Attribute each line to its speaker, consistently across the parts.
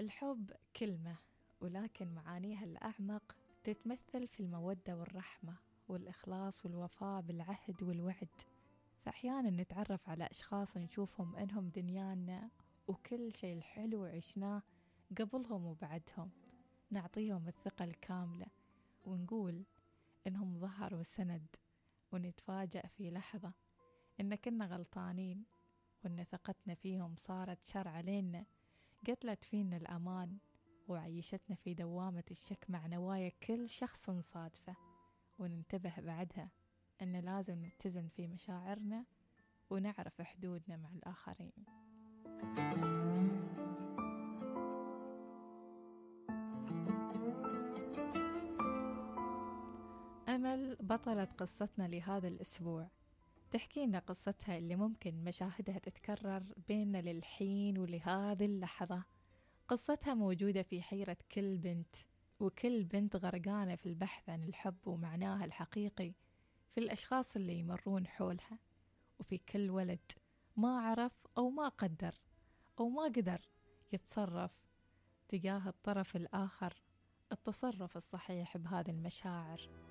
Speaker 1: الحب كلمة ولكن معانيها الأعمق تتمثل في المودة والرحمة والإخلاص والوفاء بالعهد والوعد. فأحيانا نتعرف على أشخاص نشوفهم إنهم دنيانا وكل شيء الحلو عشناه قبلهم وبعدهم. نعطيهم الثقة الكاملة ونقول إنهم ظهر وسند ونتفاجأ في لحظة إن كنا غلطانين وإن ثقتنا فيهم صارت شر علينا. قتلت فينا الأمان وعيشتنا في دوامة الشك مع نوايا كل شخص صادفة. وننتبه بعدها أن لازم نتزن في مشاعرنا ونعرف حدودنا مع الآخرين. أمل بطلة قصتنا لهذا الأسبوع. تحكي لنا قصتها اللي ممكن مشاهدها تتكرر بيننا للحين ولهذه اللحظة. قصتها موجودة في حيرة كل بنت وكل بنت غرقانة في البحث عن الحب ومعناها الحقيقي في الأشخاص اللي يمرون حولها. وفي كل ولد ما عرف أو ما قدر أو ما قدر يتصرف تجاه الطرف الآخر التصرف الصحيح بهذه المشاعر.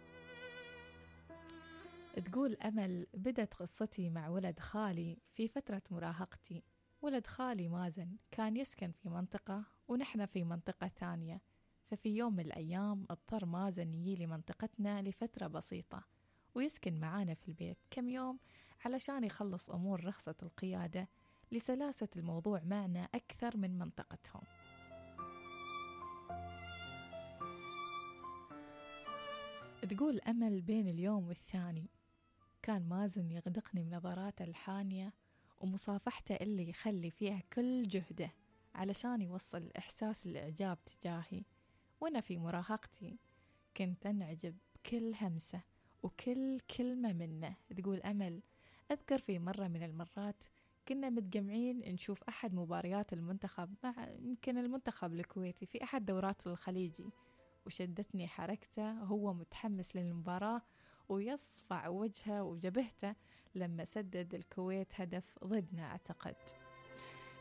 Speaker 1: تقول أمل بدت قصتي مع ولد خالي في فترة مراهقتي. ولد خالي مازن كان يسكن في منطقة ونحن في منطقة ثانية. ففي يوم من الأيام اضطر مازن يجي لمنطقتنا لفترة بسيطة ويسكن معانا في البيت كم يوم علشان يخلص أمور رخصة القيادة لسلاسة الموضوع معنا أكثر من منطقتهم. تقول أمل بين اليوم والثاني. كان مازن يغدقني بنظراته الحانية ومصافحته اللي يخلي فيها كل جهده علشان يوصل إحساس الإعجاب تجاهي. وأنا في مراهقتي كنت أنعجب بكل همسة وكل كلمة منه تقول أمل. أذكر في مرة من المرات كنا متجمعين نشوف أحد مباريات المنتخب مع يمكن المنتخب الكويتي في أحد دورات الخليجي وشدتني حركته. هو متحمس للمباراة ويصفع وجهه وجبهته لما سدد الكويت هدف ضدنا أعتقد.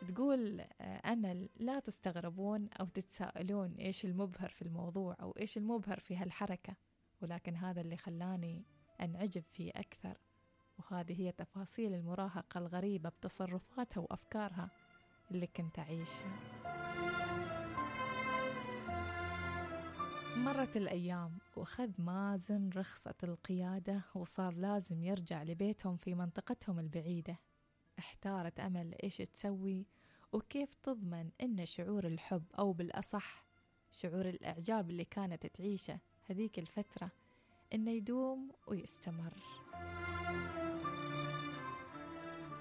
Speaker 1: تقول أمل لا تستغربون أو تتساءلون إيش المبهر في الموضوع أو إيش المبهر في هالحركة ولكن هذا اللي خلاني أنعجب فيه أكثر وهذه هي تفاصيل المراهقة الغريبة بتصرفاتها وأفكارها اللي كنت أعيشها. مرت الأيام وخذ مازن رخصة القيادة وصار لازم يرجع لبيتهم في منطقتهم البعيدة. احتارت أمل إيش تسوي وكيف تضمن إن شعور الحب أو بالأصح شعور الإعجاب اللي كانت تعيشه هذيك الفترة إنه يدوم ويستمر.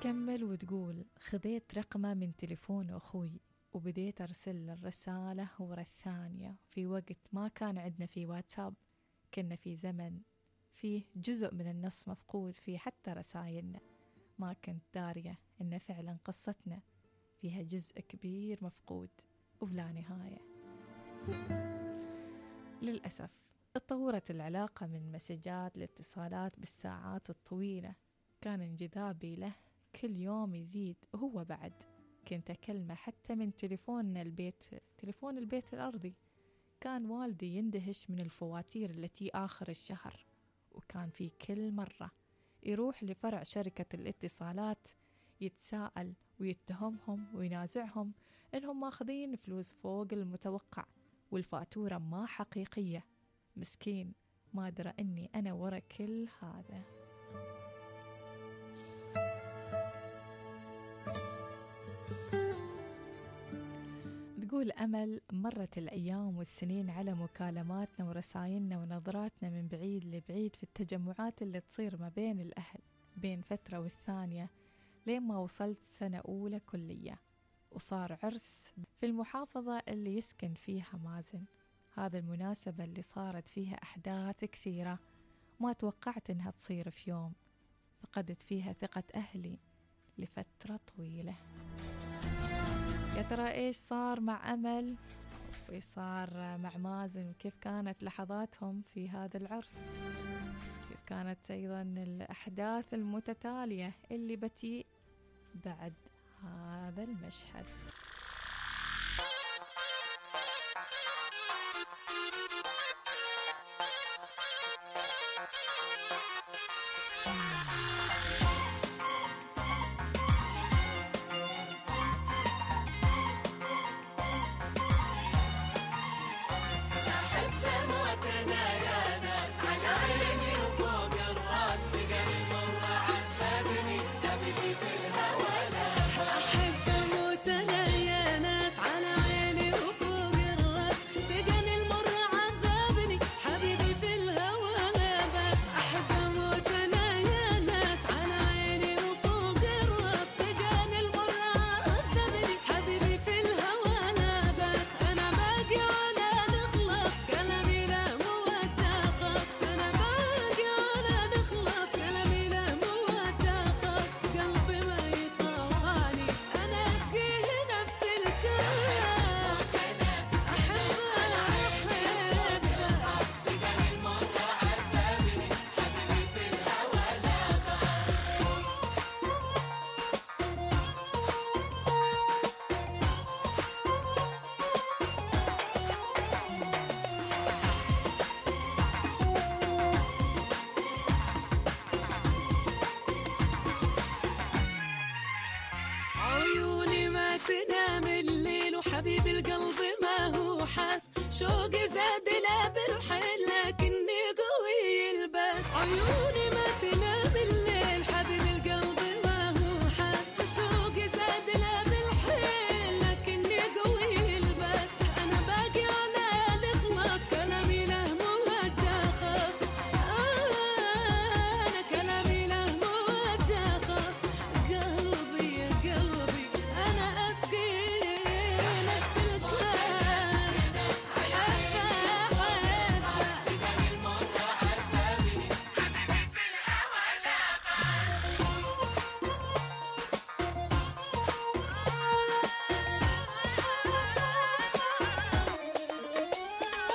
Speaker 1: كمل وتقول خذيت رقمة من تليفون أخوي وبديت أرسل الرسالة ورا الثانية. في وقت ما كان عندنا في واتساب كنا في زمن فيه جزء من النص مفقود في حتى رسايلنا. ما كنت دارية إن فعلا قصتنا فيها جزء كبير مفقود وبلا نهاية. للأسف اتطورت العلاقة من مسجات لاتصالات بالساعات الطويلة. كان انجذابي له كل يوم يزيد وهو بعد. كنت أكلمه حتى من تليفون البيت تليفون البيت الأرضي. كان والدي يندهش من الفواتير التي آخر الشهر وكان في كل مرة يروح لفرع شركة الاتصالات يتساءل ويتهمهم وينازعهم إنهم ماخذين فلوس فوق المتوقع والفاتورة ما حقيقية. مسكين ما درى إني أنا ورا كل هذا. تقول أمل مرت الأيام والسنين على مكالماتنا ورسايلنا ونظراتنا من بعيد لبعيد في التجمعات اللي تصير ما بين الأهل بين فترة والثانية لين ما وصلت سنة أولى كلية. وصار عرس في المحافظة اللي يسكن فيها مازن. هذا المناسبة اللي صارت فيها أحداث كثيرة ما توقعت إنها تصير في يوم. فقدت فيها ثقة أهلي لفترة طويلة. يا ترى إيش صار مع أمل وإيش صار مع مازن؟ وكيف كانت لحظاتهم في هذا العرس؟ كيف كانت أيضا الأحداث المتتالية اللي بتيء بعد هذا المشهد؟
Speaker 2: الحس شوقي زاد لا بالحل لكني قوي البس عيوني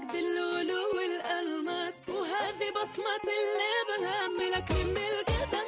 Speaker 2: عقد اللولو والألماس وهذه بصمة اللي بهملك من القدر